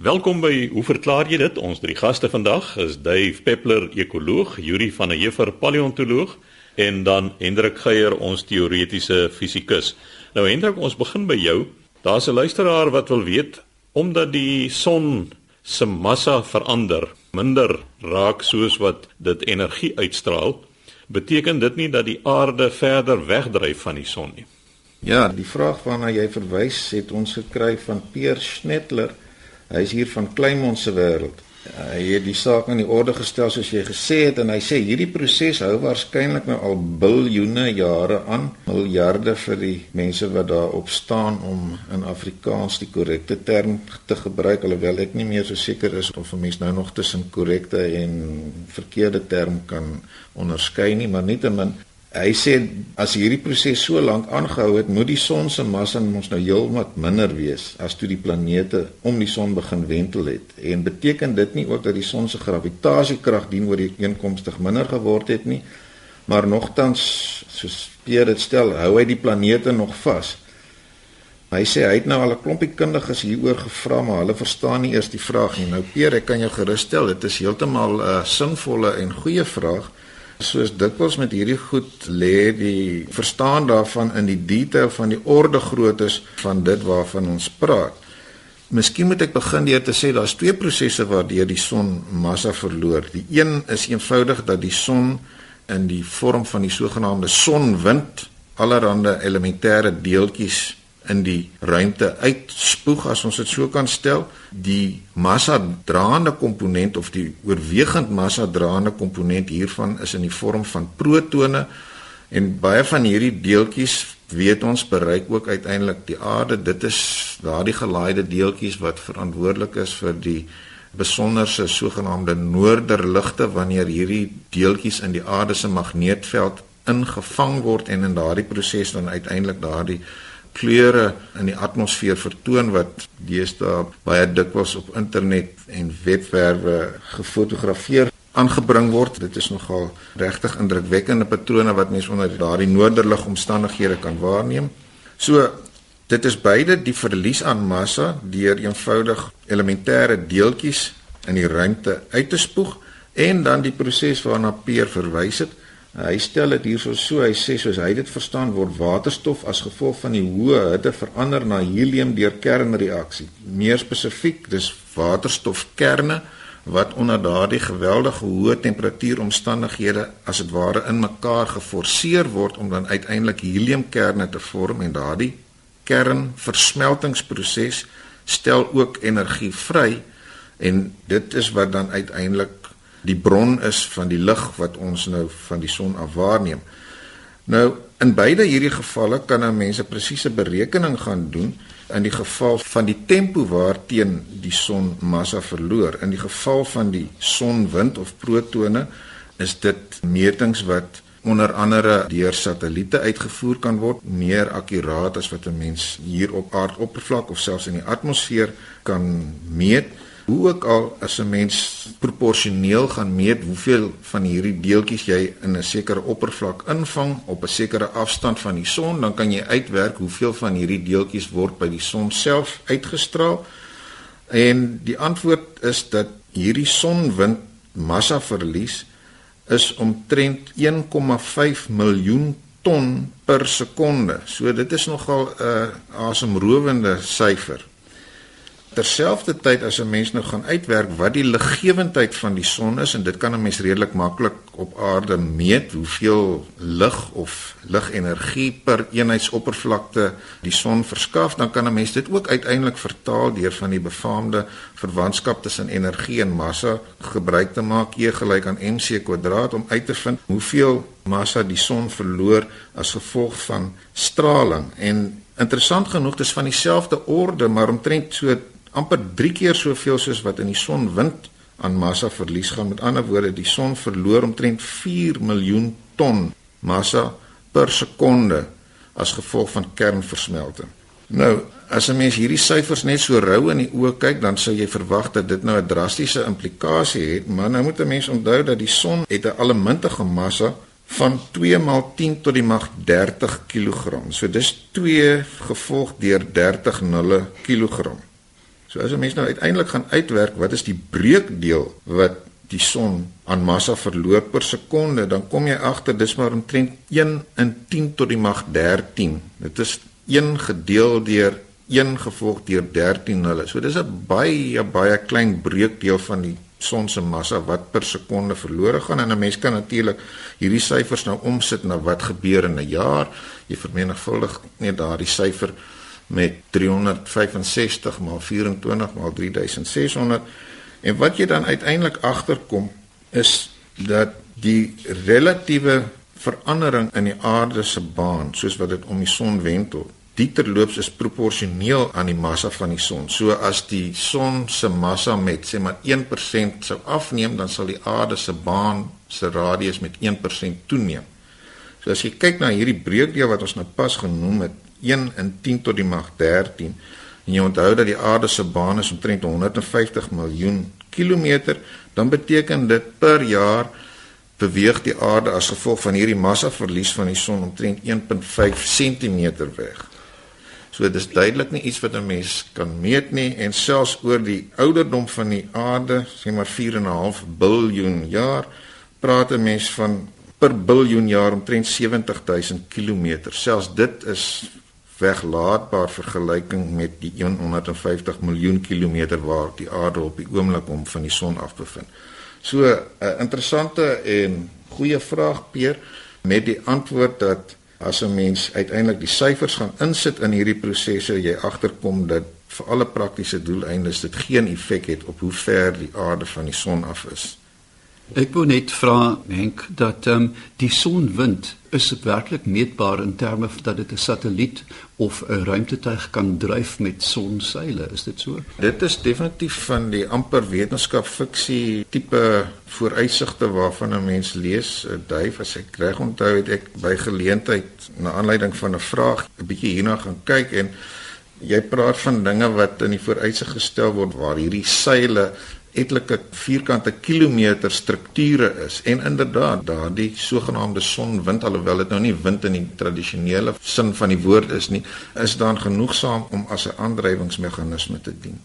Welkom by Hoe verklaar jy dit? Ons drie gaste vandag is Dave Peppler, ekoloog, Yuri van der Heever, paleontoloog en dan Hendrik Geier, ons teoretiese fisikus. Nou Hendrik, ons begin by jou. Daar's 'n luisteraar wat wil weet omdat die son se massa verander, minder raak soos wat dit energie uitstraal, beteken dit nie dat die aarde verder wegdryf van die son nie. Ja, die vraag waarna jy verwys het ons gekry van Peer Schnettler. Hy is hier van Kleinmond se wêreld. Hy het die saak in die orde gestel soos jy gesê het en hy sê hierdie proses hou waarskynlik nou al biljoene jare aan, miljarde vir die mense wat daarop staan om in Afrikaans die korrekte term te gebruik alhoewel ek nie meer so seker is of 'n mens nou nog tussen korrekte en verkeerde term kan onderskei nie, maar nietemin Hy sê as hierdie proses so lank aangehou het, moet die son se massa mos nou heelwat minder wees as toe die planete om die son begin wentel het. En beteken dit nie ook dat die son se gravitasiekrag dien oor die eenkomstig minder geword het nie, maar nogtans soos Pierre dit stel, hou hy die planete nog vas. Hy sê hy het nou al 'n klompie kundiges hieroor gevra, maar hulle verstaan nie eers die vraag nie. Nou Pierre, ek kan jou gerusstel, dit is heeltemal 'n uh, sinvolle en goeie vraag soos dikwels met hierdie goed lê die verstaan daarvan in die detail van die orde groottes van dit waarvan ons praat. Miskien moet ek begin deur te sê daar's twee prosesse waardeur die son massa verloor. Die een is eenvoudig dat die son in die vorm van die sogenaamde sonwind allerlei elementêre deeltjies in die ruimte uitspoeg as ons dit so kan stel die massa draande komponent of die oorwegend massa draande komponent hiervan is in die vorm van protone en baie van hierdie deeltjies weet ons bereik ook uiteindelik die aarde. Dit is daardie gelaaide deeltjies wat verantwoordelik is vir die besonderse sogenaamde noorderligte wanneer hierdie deeltjies in die aarde se magneetveld ingevang word en in daardie proses dan uiteindelik daardie kleure in die atmosfeer vertoon wat deesdae baie dikwels op internet en webwerwe gefotografeer aangebring word. Dit is nogal regtig indrukwekkende patrone wat mens onder daardie noorderlig omstandighede kan waarneem. So dit is beide die verlies aan massa deur eenvoudig elementêre deeltjies in die ruimte uit te spoeg en dan die proses waarna Peer verwys het Hy stel dit hierso so, hy sê soos hy dit verstaan word waterstof as gevolg van die hoë hitte verander na helium deur kernreaksie. Meer spesifiek, dis waterstofkerne wat onder daardie geweldige hoë temperatuuromstandighede as dit ware in mekaar geforseer word om dan uiteindelik heliumkerne te vorm en daardie kernversmeltingsproses stel ook energie vry en dit is wat dan uiteindelik die bron is van die lig wat ons nou van die son af waarneem. Nou in beide hierdie gevalle kan 'n mens 'n presiese berekening gaan doen in die geval van die tempo waarteen die son massa verloor. In die geval van die sonwind of protone is dit metings wat onder andere deur satelliete uitgevoer kan word, meer akkuraat as wat 'n mens hier op aardoppervlak of selfs in die atmosfeer kan meet. Hoe ook al as 'n mens proporsioneel gaan meet hoeveel van hierdie deeltjies jy in 'n sekere oppervlak invang op 'n sekere afstand van die son, dan kan jy uitwerk hoeveel van hierdie deeltjies word by die son self uitgestraal. En die antwoord is dat hierdie sonwind massa verlies is omtrent 1,5 miljoen ton per sekonde. So dit is nogal 'n uh, asemrowende syfer. Terselfdertyd as 'n mens nou gaan uitwerk wat die liggewendheid van die son is en dit kan 'n mens redelik maklik op aarde meet hoeveel lig of ligenergie per eenheidsoppervlakte die son verskaf, dan kan 'n mens dit ook uiteindelik vertaal deur van die befaamde verwantskap tussen energie en massa gebruik te maak. E gelyk aan mc² om uit te vind hoeveel massa die son verloor as gevolg van straling. En Interessant genoeg, dis van dieselfde orde, maar omtrent so amper 3 keer soveel soos wat in die son wind aan massa verlies gaan. Met ander woorde, die son verloor omtrent 4 miljoen ton massa per sekonde as gevolg van kernversmelting. Nou, as 'n mens hierdie syfers net so rou in die oë kyk, dan sou jy verwag dat dit nou 'n drastiese implikasie het, maar nou moet 'n mens onthou dat die son het 'n allemintige massa van 2 maal 10 tot die mag 30 kg. So dis 2 gevolg deur 30 nulle kilogram. So as 'n mens nou uiteindelik gaan uitwerk wat is die breekdeel wat die son aan massa verloor per sekonde, dan kom jy agter dis maar omtrent 1 in 10 tot die mag 13. Dit is 1 gedeel deur 1 gevolg deur 13 hulle. So dis 'n baie baie klein breekdeel van die son se massa wat per sekonde verlore gaan en 'n mens kan natuurlik hierdie syfers nou omsit na wat gebeur in 'n jaar. Jy vermenigvuldig net daardie syfer met 365 maal 24 maal 3600 en wat jy dan uiteindelik agterkom is dat die relatiewe verandering in die aarde se baan soos wat dit om die son wentel die terloops is proporsioneel aan die massa van die son. So as die son se massa met sê maar 1% sou afneem, dan sal die aarde se baan se radius met 1% toeneem. So as jy kyk na hierdie breekdeel wat ons nou pas genoem het, 1 in 10 tot die mag 13 en jy onthou dat die aarde se baan is omtrent 150 miljoen kilometer, dan beteken dit per jaar beweeg die aarde as gevolg van hierdie massaverlies van die son omtrent 1.5 cm weg. So dis duidelik nie iets wat 'n mens kan meet nie en selfs oor die ouderdom van die aarde, sê maar 4.5 biljoen jaar, praat 'n mens van per biljoen jaar omtrent 70000 km. Selfs dit is weglaatbaar vergelyking met die 150 miljoen kilometer waar die aarde op die oomblik om van die son af bevind. So 'n interessante en goeie vraag Peer met die antwoord dat as 'n mens uiteindelik die syfers gaan insit in hierdie prosesse, jy agterkom dat vir alle praktiese doeleindes dit geen effek het op hoe ver die aarde van die son af is. Ek wou net vra Henk dat ehm um, die sonwind is werklik meetbaar in terme dat dit 'n satelliet of 'n ruimtetuig kan dryf met sonseile, is dit so? Dit is definitief van die amper wetenskap fiksie tipe vooruitsigte waarvan 'n mens lees. Duif as ek reg onthou het ek by geleentheid na aanleiding van 'n vraag 'n bietjie hierna gaan kyk en jy praat van dinge wat in die vooruitsig gestel word waar hierdie seile etlike vierkante kilometer strukture is en inderdaad daardie sogenaamde sonwind alhoewel dit nou nie wind in die tradisionele sin van die woord is nie is dan genoegsaam om as 'n aandrywingsmeganisme te dien.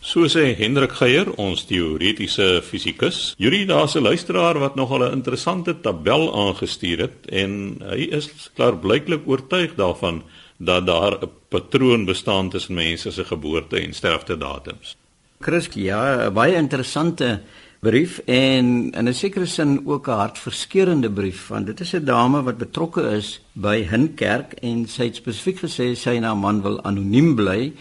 So sê Hendrik Geier, ons teoretiese fisikus. Julle daar's 'n luisteraar wat nogal 'n interessante tabel aangestuur het en hy is klaarblyklik oortuig daarvan dat daar 'n patroon bestaan tussen mense se geboorte en sterftedatums. Chris, ja, baie interessante brief en in 'n sekere sin ook 'n hartverskeurende brief want dit is 'n dame wat betrokke is by hun kerk en sy het spesifiek gesê sy en haar man wil anoniem bly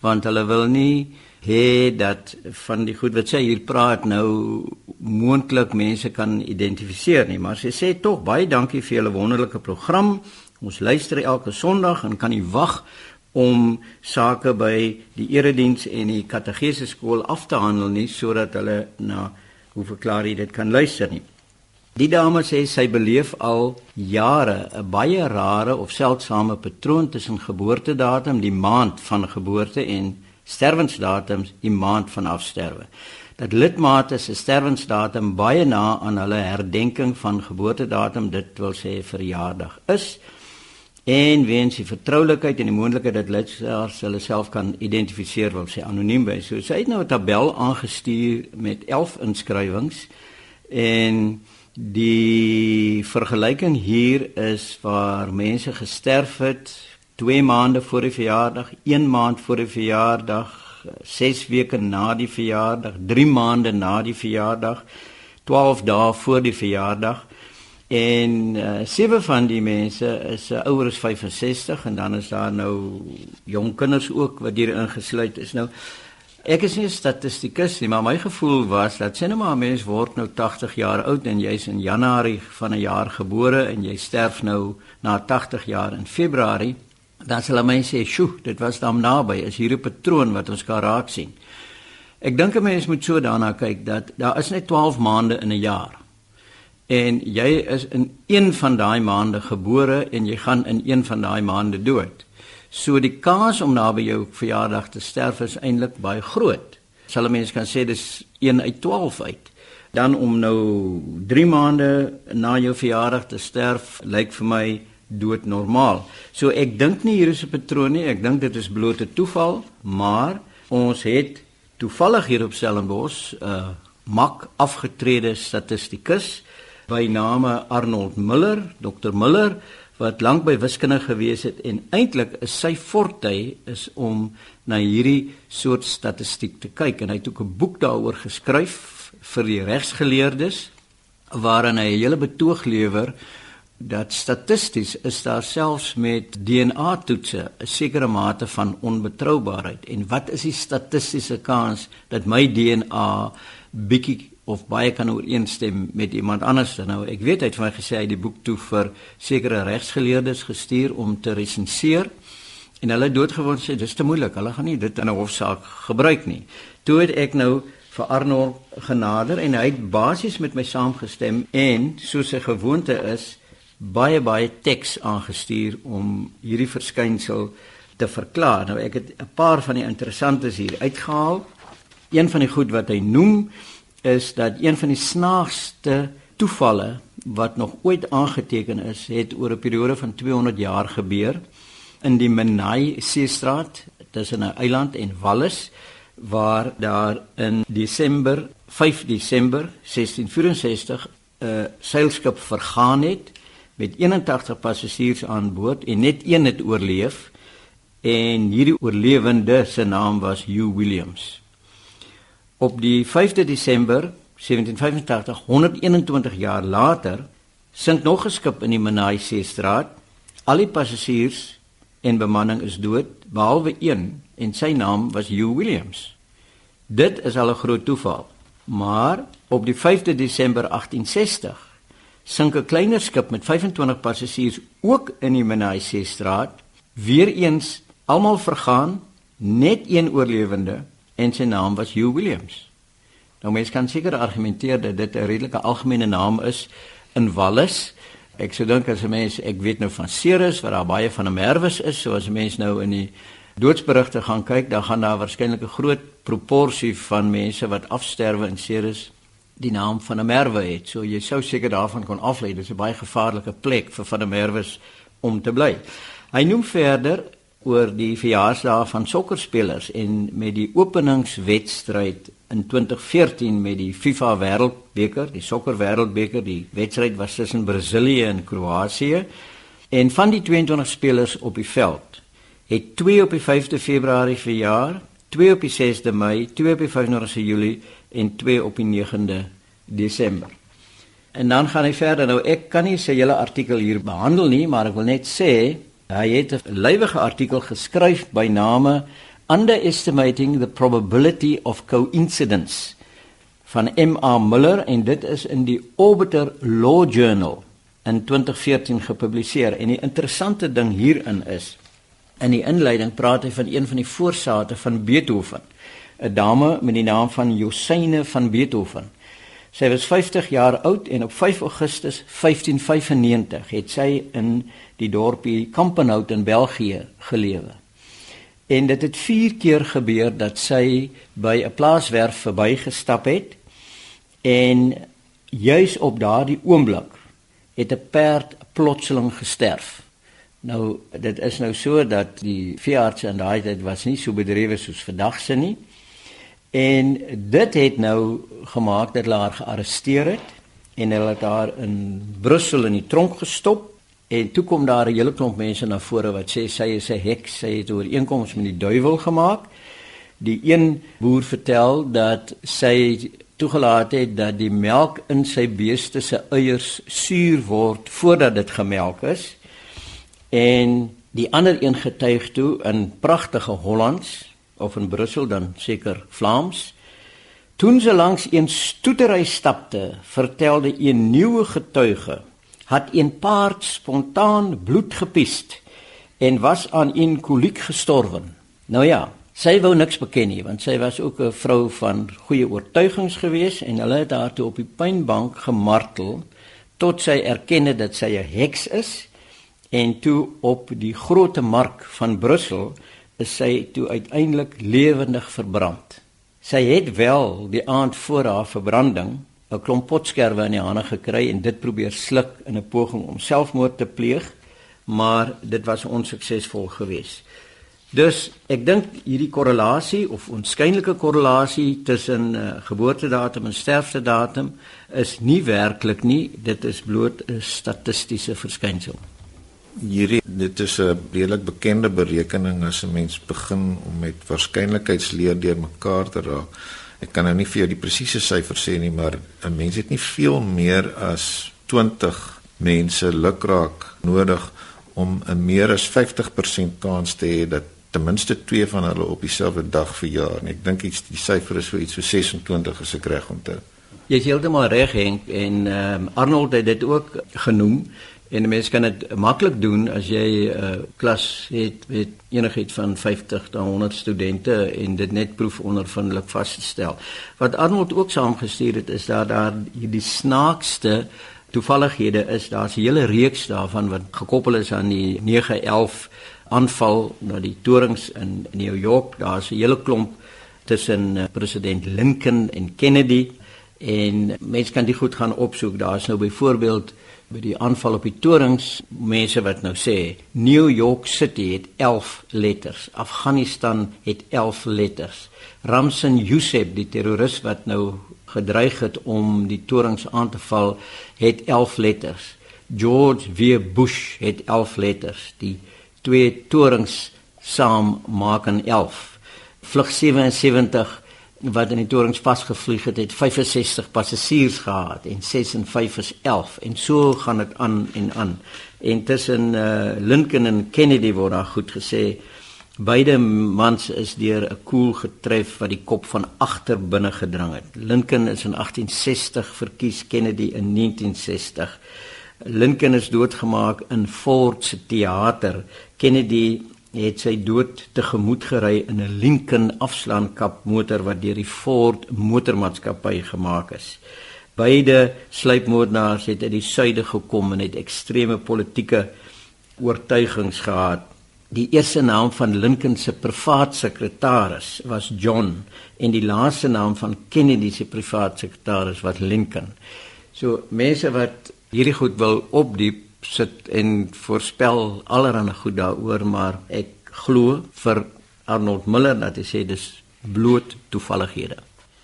want hulle wil nie hê dat van die goed wat sy hier praat nou moontlik mense kan identifiseer nie. Maar sy sê tog baie dankie vir julle wonderlike program. Ons luister elke sonderdag en kan nie wag om sake by die erediens en die katedese skool af te handel nie sodat hulle na hoe verklaar jy dit kan luister nie. Die dame sê sy beleef al jare 'n baie rare of seldsame patroon tussen geboortedatum, die maand van geboorte en sterwensdatums, die maand van afsterwe. Dat lidmate se sterwensdatum baie na aan hulle herdenking van geboortedatum, dit wil sê verjaardag is en weens die vertroulikheid en die moontlikheid dat luisteraars hulle self kan identifiseer wil sê anoniem by. So sy het nou 'n tabel aangestuur met 11 inskrywings en die vergelyking hier is waar mense gesterf het 2 maande voor die verjaardag, 1 maand voor die verjaardag, 6 weke na die verjaardag, 3 maande na die verjaardag, 12 dae voor die verjaardag En uh, sewe van die mense is uh, ouer as 65 en dan is daar nou jong kinders ook wat hier ingesluit is. Nou ek is nie 'n statistikus nie, maar my gevoel was dat sê nou maar 'n mens word nou 80 jaar oud en jy's in Januarie van 'n jaar gebore en jy sterf nou na 80 jaar in Februarie, dan sal mense sê, "Sjoe, dit was dan naby. Is hier 'n patroon wat ons kan raak sien." Ek dink 'n mens moet so daarna kyk dat daar is net 12 maande in 'n jaar en jy is in een van daai maande gebore en jy gaan in een van daai maande dood. So die kans om naby jou verjaardag te sterf is eintlik baie groot. Sal 'n mens kan sê dis 1 uit 12 uit. Dan om nou 3 maande na jou verjaardag te sterf lyk vir my dood normaal. So ek dink nie hier is 'n patroon nie. Ek dink dit is bloot 'n toeval, maar ons het toevallig hier op Stellenbosch 'n uh, mak afgetrede statistikus by name Arnold Miller, Dr Miller wat lank by wiskunde gewees het en eintlik is sy forte is om na hierdie soort statistiek te kyk. En hy het ook 'n boek daaroor geskryf vir die regsgeleerdes waarin hy 'n hele betoog lewer dat statisties is daar selfs met DNA toetse 'n sekere mate van onbetroubaarheid en wat is die statistiese kans dat my DNA bietjie of baie kan ooreenstem met iemand anders nou ek weet hy het vir my gesê hy het die boek toe vir sekere regsgeleerdes gestuur om te resenseer en hulle doodgewoon sê dis te moeilik hulle gaan nie dit in 'n hofsaak gebruik nie toe het ek nou vir Arnold genader en hy het basies met my saamgestem en soos sy gewoonte is baie baie teks aangestuur om hierdie verskynsel te verklaar. Nou ek het 'n paar van die interessantes hier uitgehaal. Een van die goed wat hy noem is dat een van die snaakste toevalle wat nog ooit aangeteken is, het oor 'n periode van 200 jaar gebeur in die Menai Seestraat tussen 'n eiland en Wallis waar daar in Desember 5 Desember 1664 'n seilskip vergaan het met 81 passasiers aan boord en net een het oorleef en hierdie oorlewende se naam was Hugh Williams. Op die 5de Desember 1785, 121 jaar later, sink nog 'n skip in die Menai Seestraat. Al die passasiers en bemanning is dood behalwe een en sy naam was Hugh Williams. Dit is al 'n groot toeval. Maar op die 5de Desember 1860 sink 'n kleiner skip met 25 passasiers ook in die Menai Seestraat. Weereens almal vergaan, net een oorlewende en sy naam was Hugh Williams. Nou mense kan seker argumenteer dat dit 'n redelike algemene naam is in Wallis. Ek sou dink as 'n mens, ek weet nou van Ceres waar daar baie van 'n merwes is, so as 'n mens nou in die doodsberigte gaan kyk, dan gaan daar waarskynlik 'n groot proporsie van mense wat afsterwe in Ceres die naam van 'n merwe het. So jy sou seker daarvan kon aflei dis 'n baie gevaarlike plek vir van 'n merwes om te bly. Hy noem verder oor die verjaarsdae van sokkerspelers en met die openingswedstryd in 2014 met die FIFA Wêreldbeker, die sokker Wêreldbeker, die wedstryd was tussen Brasilië en Kroasie en van die 22 spelers op die veld het 2 op die 5de Februarie verjaar, 2 op die 6de Mei, 2 op die 25de Julie en 2 op die 9de Desember. En dan gaan hy verder. Nou ek kan nie sy hele artikel hier behandel nie, maar ek wil net sê hy het 'n lywige artikel geskryf by name Underestimating the Probability of Coincidence van M.A. Miller en dit is in die Obiter Law Journal in 2014 gepubliseer. En die interessante ding hierin is in die inleiding praat hy van een van die voorsate van Beethoven. 'n dame met die naam van Josyne van Beethoven. Sy was 50 jaar oud en op 5 Augustus 1595 het sy in die dorpie Kampenhout in België gelewe. En dit het 4 keer gebeur dat sy by 'n plaaswerf verbygestap het en juis op daardie oomblik het 'n perd plotseling gesterf. Nou dit is nou so dat die veearts in daai tyd was nie so bedrywe soos vandag se nie. En dit het nou gemaak dat hulle haar gearresteer het en hulle het haar in Brussel in die tronk gestop en toe kom daar 'n hele klomp mense na vore wat sê sy is 'n heks, sy het ooreenkomste met die duiwel gemaak. Die een boer vertel dat sy toegelaat het dat die melk in sy beeste se eiers suur word voordat dit gemelk is. En die ander een getuig toe in pragtige Hollands of in Brussel dan seker Vlaams. Toe sy langs een stoetery stapte, vertelde 'n nuwe getuige, het 'n paard spontaan bloed gepiest en was aan 'n koliek gestorwe. Nou ja, sy wou niks beken nie, want sy was ook 'n vrou van goeie oortuigings gewees en hulle het haar toe op die pynbank gemartel tot sy erkenne dat sy 'n heks is en toe op die groot mark van Brussel is sy toe uiteindelik lewendig verbrand. Sy het wel die aand voor haar verbranding 'n klomp potskerwe in die hande gekry en dit probeer sluk in 'n poging om selfmoord te pleeg, maar dit was onsuksesvol geweest. Dus ek dink hierdie korrelasie of onskynlike korrelasie tussen uh, geboortedatum en sterftedatum is nie werklik nie, dit is bloot 'n statistiese verskynsel. Hierdie dit is 'n redelik bekende berekening as 'n mens begin om met waarskynlikheidsleer deurmekaar te raak. Ek kan nou nie vir jou die presiese syfer sê nie, maar 'n mens het nie veel meer as 20 mense lukraak nodig om 'n meer as 50% kans te hê dat ten minste twee van hulle op dieselfde dag verjaar. En ek dink iets die syfer is so iets so 26 as ek reg onthou. Jy is heeltemal reg Henk en ehm um, Arnold het dit ook genoem en 'n mens kan dit maklik doen as jy 'n uh, klas het met enigiets van 50 tot 100 studente en dit net proefondervindelik vasstel. Wat Arnold ook saamgestuur het is dat daar hierdie snaakste toevallighede is. Daar's 'n hele reeks daarvan wat gekoppel is aan die 911 aanval na die torings in New York. Daar's 'n hele klomp tussen uh, president Lincoln en Kennedy en mense kan dit goed gaan opsoek. Daar's nou byvoorbeeld by die aanval op die torings mense wat nou sê New York City het 11 letters, Afghanistan het 11 letters. Ramsin Youssef, die terroris wat nou gedreig het om die torings aan te val, het 11 letters. George W Bush het 11 letters. Die twee torings saam maak 'n 11. Vlug 77 wat in die torings vasgevlieg het, het 65 passasiers gehad en 6 en 5 is 11 en so gaan dit aan en aan. En tussen uh, Lincoln en Kennedy word daar goed gesê beide mans is deur 'n koel getref wat die kop van agter binne gedrang het. Lincoln is in 1860 verkies, Kennedy in 1960. Lincoln is doodgemaak in Ford se teater. Kennedy het sy dood tegemoet gery in 'n Lincoln afslaankap motor wat deur die Ford motormaatskappy gemaak is. Beide sluipmoordenaars het uit die suide gekom en het ekstreme politieke oortuigings gehad. Die eerste naam van Lincoln se privaat sekretaris was John en die laaste naam van Kennedy se privaat sekretaris was Lincoln. So mense wat hierdie goed wil opdiep sit en voorspel allerlei goed daaroor, maar ek glo vir Arnold Miller dat hy sê dis bloot toevallighede.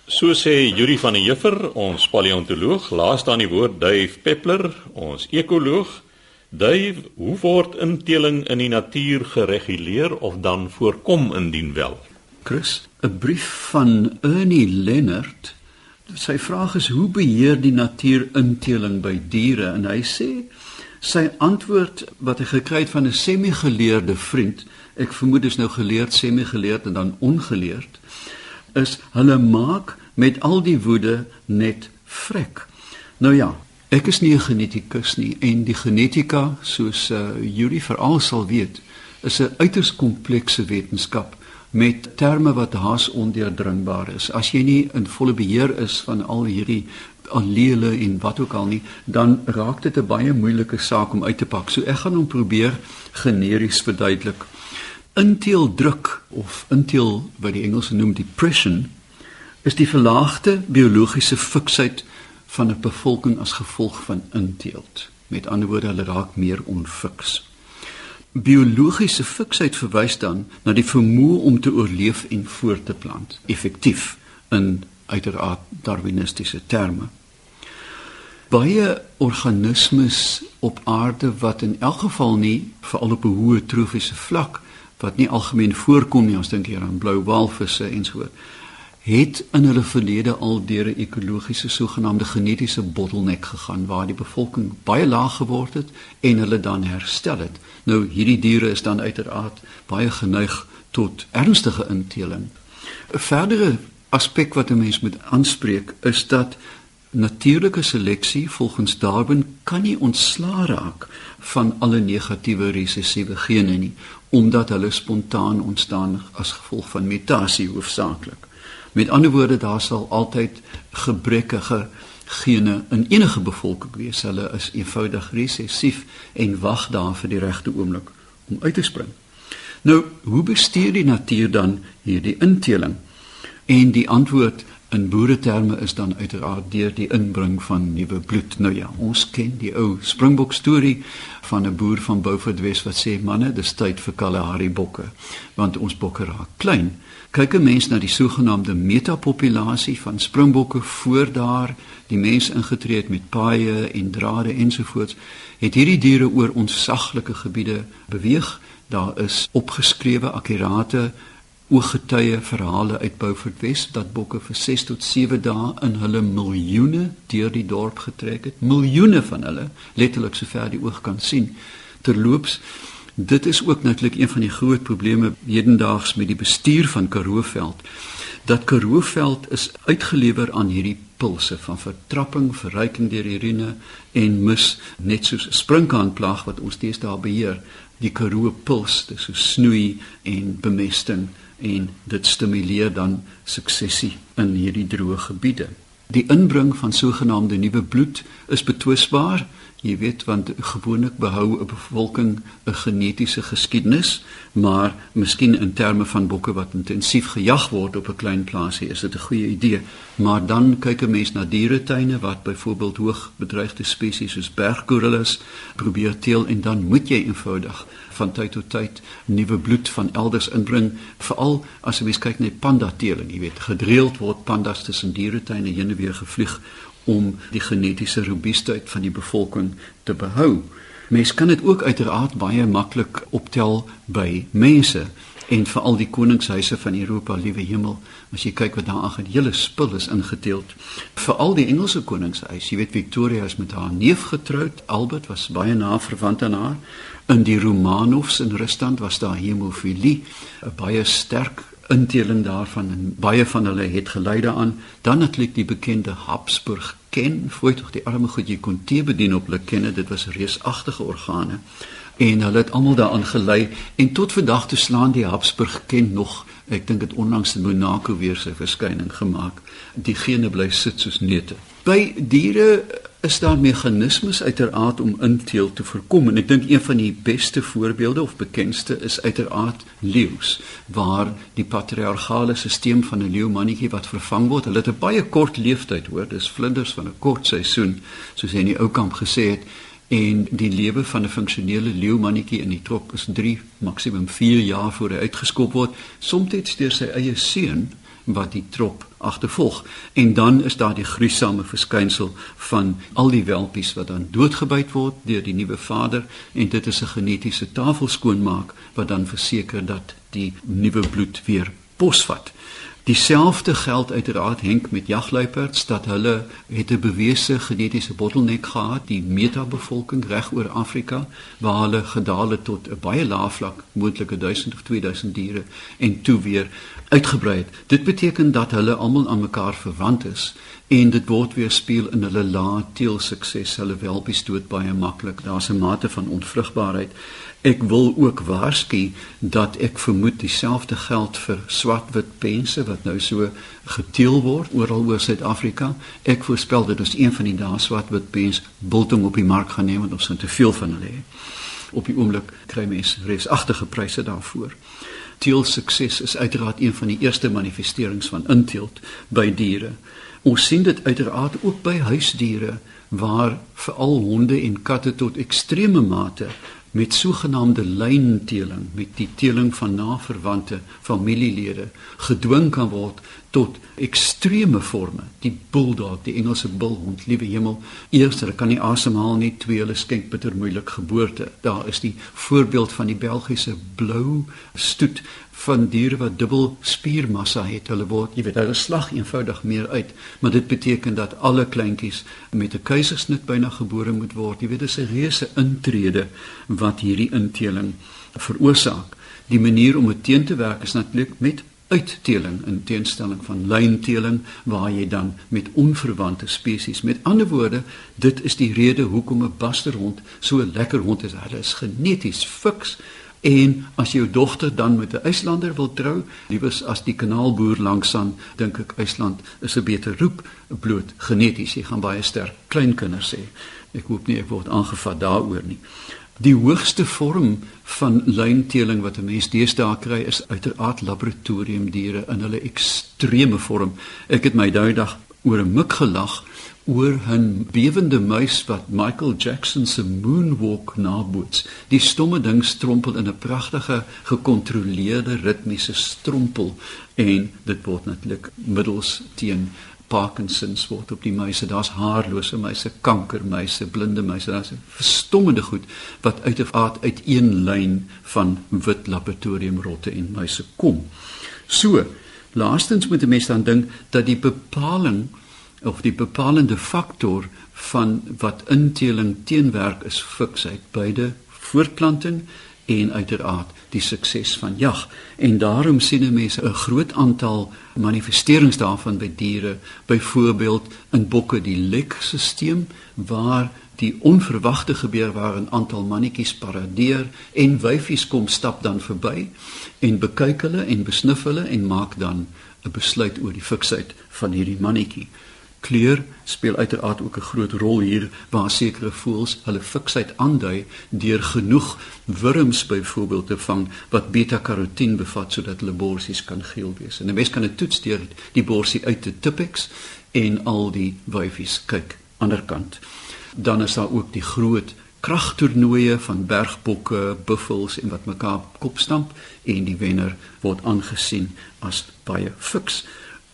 So sê Yuri van der Heever, ons paleontoloog, laaste aan die woord Dave Peppler, ons ekoloog. Dave, hoe word inteling in die natuur gereguleer of dan voorkom indien wel? Chris, 'n brief van Ernie Leonard. Sy vraag is hoe beheer die natuur inteling by diere en hy sê Sy antwoord wat hy gekry het van 'n semi-geleerde vriend, ek vermoed dis nou geleerd, semi-geleerd en dan ongeleerd, is hulle maak met al die woede net vrek. Nou ja, ek is nie 'n genetikus nie en die genetika, soos uh, Yuri veral sal weet, is 'n uiters komplekse wetenskap met terme wat haas ondeurdringbaar is. As jy nie in volle beheer is van al hierdie allele en wat ook al nie, dan raak dit 'n baie moeilike saak om uit te pak. So ek gaan hom probeer generies verduidelik. Inteeldruk of inteel wat die Engelse noem depression is die verlaagde biologiese fiksheid van 'n bevolking as gevolg van inteelt. Met ander woorde, hulle raak meer onfiks. Biologiese fiksheid verwys dan na die vermoë om te oorleef en voort te plant, effektief in uiteraard darwinistiese terme. Baie organismes op aarde wat in elk geval nie veral op 'n hoë trofiese vlak wat nie algemeen voorkom nie, ons dink hier aan blou walvisse en so voort, het in hulle verlede al deur 'n ekologiese sogenaamde genetiese bottleneck gegaan waar die bevolking baie laag geword het en hulle dan herstel het. Nou hierdie diere is dan uiteraard baie geneig tot ernstige inteling. 'n Verdere aspek wat 'n mens moet aanspreek is dat natuurlike seleksie volgens Darwin kan nie ontslaa raak van alle negatiewe resessiewe gene nie omdat hulle spontaan ontstaan as gevolg van mutasie hoofsaaklik. Met ander woorde daar sal altyd gebrekkige gene in enige bevolking wees. Hulle is eenvoudig resessief en wag daar vir die regte oomblik om uit te spring. Nou, hoe bestuur die natuur dan hierdie inteling? En die antwoord In boereterme is dan uiteraard deur die inbring van nuwe bloed. Nou ja, ons ken die ou Springbok storie van 'n boer van Beaufort Wes wat sê manne, dis tyd vir Kalahari bokke want ons bokke raak klein. Kyk 'n mens na die sogenaamde metapopulasie van springbokke voor daar die mens ingetree het met paaie en drade ensovoorts, het hierdie diere oor onsaglike gebiede beweeg. Daar is opgeskrewe akkurate ooggetuie verhale uit Beaufort Wes dat bokke vir 6 tot 7 dae in hulle miljoene deur die dorp getrek het. Miljoene van hulle, letterlik sover die oog kan sien. Terloops, dit is ook natuurlik een van die groot probleme hedendaags met die bestuur van Karooveld. Dat Karooveld is uitgelewer aan hierdie pulse van vertrapping, verryking deur urine en mis net soos sprinkaanplaag wat ons deesdae beheer. Die Karoo puls, dis so snoei en bemesting en dit stimuleer dan suksesie in hierdie droë gebiede. Die inbring van sogenaamde nuwe bloed is betwisbaar. Jy weet want gewoonlik behou 'n bevolking 'n genetiese geskiedenis, maar miskien in terme van bokke wat intensief gejag word op 'n klein plaasie is dit 'n goeie idee. Maar dan kyk 'n mens na dieretuine wat byvoorbeeld hoog bedreigde spesies soos berggorillas probeer teel en dan moet jy eenvoudig van tyd tot tyd nuwe bloed van elders inbring veral as jy kyk na panda teeling jy weet gedreeld word pandas tussen dieretuine heen en weer gevlieg om die genetiese robuustheid van die bevolking te behou. Mens kan dit ook uiteraard baie maklik optel by mense en veral die koningshuise van Europa liewe hemel as jy kyk wat daar aangaan hele spul is ingeteeld veral die Engelse koningshuis jy weet Victoria is met haar neef getroud Albert was baie na verwant aan haar In die Romanovs in Rusland was daar hemofilie, 'n baie sterk inteling daarvan en baie van hulle het gelei daaraan. Dan natuurlik die bekende Habsburg ken, voor tog die arme goed jy kon tee bedien op hulle kenne, dit was reusagtige organe. En hulle het almal daaraan gelei en tot vandag toe slaan die Habsburg ken nog, ek dink dit onlangs in Monaco weer sy verskyning gemaak. Die gene bly sit soos neute. By diere is daar meganismes uiteraard om inteel te voorkom en ek dink een van die beste voorbeelde of bekendste is uiteraard leeu's waar die patriargale stelsel van 'n leeu-mannetjie wat vervang word hulle het 'n baie kort leeftyd hoor dis vlinders van 'n kort seisoen soos hy in die ou kamp gesê het en die lewe van 'n funksionele leeu-mannetjie in die trop is 3 maksimum 4 jaar voor hy uitgeskop word. Soms deur sy eie seun wat die trop agtervolg en dan is daar die gruisame verskynsel van al die welpies wat dan doodgebyt word deur die nuwe vader. En dit is 'n genetiese tafelskoonmaak wat dan verseker dat die nuwe bloed weer posvat. Dieselfde geld uiteraard henk met jagluiperds dat hulle het 'n bewese genetiese bottleneck gehad, die metabevolking reg oor Afrika waar hulle gedaal het tot 'n baie lae vlak, moontlik 1000 of 2000 diere en toe weer uitgebrei het. Dit beteken dat hulle almal aan mekaar verwant is en dit word weer speel in hulle lae teel sukses. Hulle welpies dood baie maklik. Daar's 'n mate van onvrugbaarheid. Ek wil ook waarsku dat ek vermoed dieselfde geld vir swart-wit pense wat nou so geteel word oral oor Suid-Afrika. Ek voorspel dit is een van die dae swart-wit pens biltong op die mark gaan neem want ons het te veel van hulle. Op die oomblik kry mense resagtige pryse daarvoor teelsukses is uiteraard een van die eerste manifesterings van inteelt by diere. Ons sien dit uiteraard ook by huisdiere waar veral honde en katte tot ekstreme mate met sogenaamde lynteeling, met die teeling van naverwante familielede gedwing kan word tot ekstreme forme. Die bulldog, die Engelse bulhond, liewe hemel, eers hulle kan nie asemhaal nie, twee hulle skenk bitter moeilik geboorte. Daar is die voorbeeld van die Belgiese blou stoet van diere wat dubbel spiermassa het. Hulle word, jy weet, hulle slag eenvoudig meer uit, maar dit beteken dat alle kleintjies met 'n keisersnit byna gebore moet word. Jy weet, dit is 'n reuse intrede wat hierdie inteling veroorsaak. Die manier om dit teen te werk is natuurlik met uitteling in teenstelling van lynteling waar jy dan met onverwante spesies met ander woorde dit is die rede hoekom 'n basterhond so 'n lekker hond is hulle is geneties fiks En as jou dogter dan met 'n IJslander wil trou, liewes as die kanaalboer langsaan, dink ek IJsland is 'n beter roep bloot geneties. Jy gaan baie sterk kleinkinders hê. Ek hoop nie ek word aangevat daaroor nie. Die hoogste vorm van lynteeling wat 'n mens deesdae kry is uiteraard laboratoriumdiere in hulle ekstreme vorm. Ek het my daai dag oor 'n mik gelag oor 'n bewende muis wat Michael Jackson se moonwalk naboots. Die stomme ding strompel in 'n pragtige gekontroleerde ritmiese strompel en dit word natuurlik middels teen Parkinsons word op die muise. Daar's haarlose muise, kankermuise, blinde muise. Daar's verstommende goed wat uit 'n aard uit een lyn van wit laboratoriumrotte en muise kom. So, laastens moet 'n mens dan dink dat die bepaling of die bepalende faktor van wat inteling teenwerk is fiksheid, beide voortplanting en uiteraard die sukses van jag. En daarom sien mense 'n groot aantal manifesterings daarvan by diere byvoorbeeld in bokke die lekstelsel waar die onverwagte gebeur waar 'n aantal mannetjies paradeer en wyfies kom stap dan verby en bekyk hulle en besnuf hulle en maak dan 'n besluit oor die fiksheid van hierdie mannetjie kleur speel uiteraard ook 'n groot rol hier waar sekere voëls hulle fiksheid aandui deur genoeg wurms byvoorbeeld te vang wat beta-karotien bevat sodat hulle borsies kan geel wees. En 'n mens kan dit toets deur die borsie uit te tipex en al die wyfies kyk aanderkant. Dan is daar ook die groot kragtoernooie van bergbokke, buffels en wat mekaar kopstamp en die wenner word aangesien as baie fiks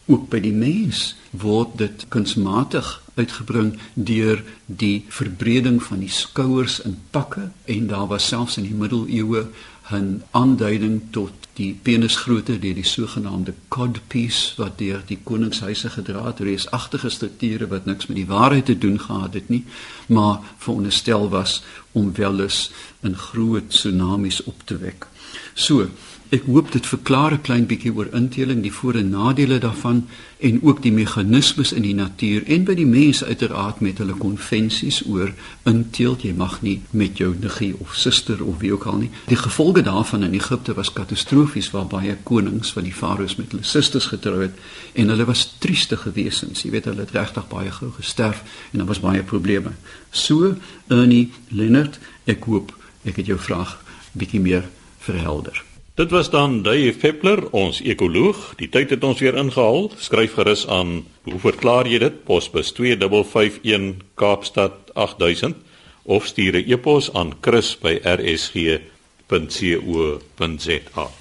ook by die mens word dit kunsmatig uitgebring deur die verbreding van die skouers in pakke en daar was selfs in die middeleeue 'n aanduiding tot die penisgrootte deur die sogenaamde codpiece wat deur die koningshuise gedra het, reusagtige strukture wat niks met die waarheid te doen gehad het nie, maar veronderstel was om welis 'n groot tsunamies op te wek. So, Ek hoop dit verklaar 'n klein bietjie oor inteling, die voor- en nadele daarvan en ook die meganismes in die natuur en by die mense uiteraard met hulle konvensies oor inteel. Jy mag nie met jou niggie of suster of wie ook al nie. Die gevolge daarvan in Egipte was katastrofies waar baie konings van die farao's met hulle susters getrou het en hulle was trieste gewesens. Jy weet hulle het regtig baie gou gesterf en daar was baie probleme. So Ernie Leonard, ek hoop ek het jou vraag bietjie meer verhelder. Dit was dan Dave Peppler, ons ekoloog. Die tyd het ons weer ingehaal. Skryf gerus aan. Hoe verklaar jy dit? Posbus 2551 Kaapstad 8000 of stuur 'n e-pos aan chris@rsg.co.za.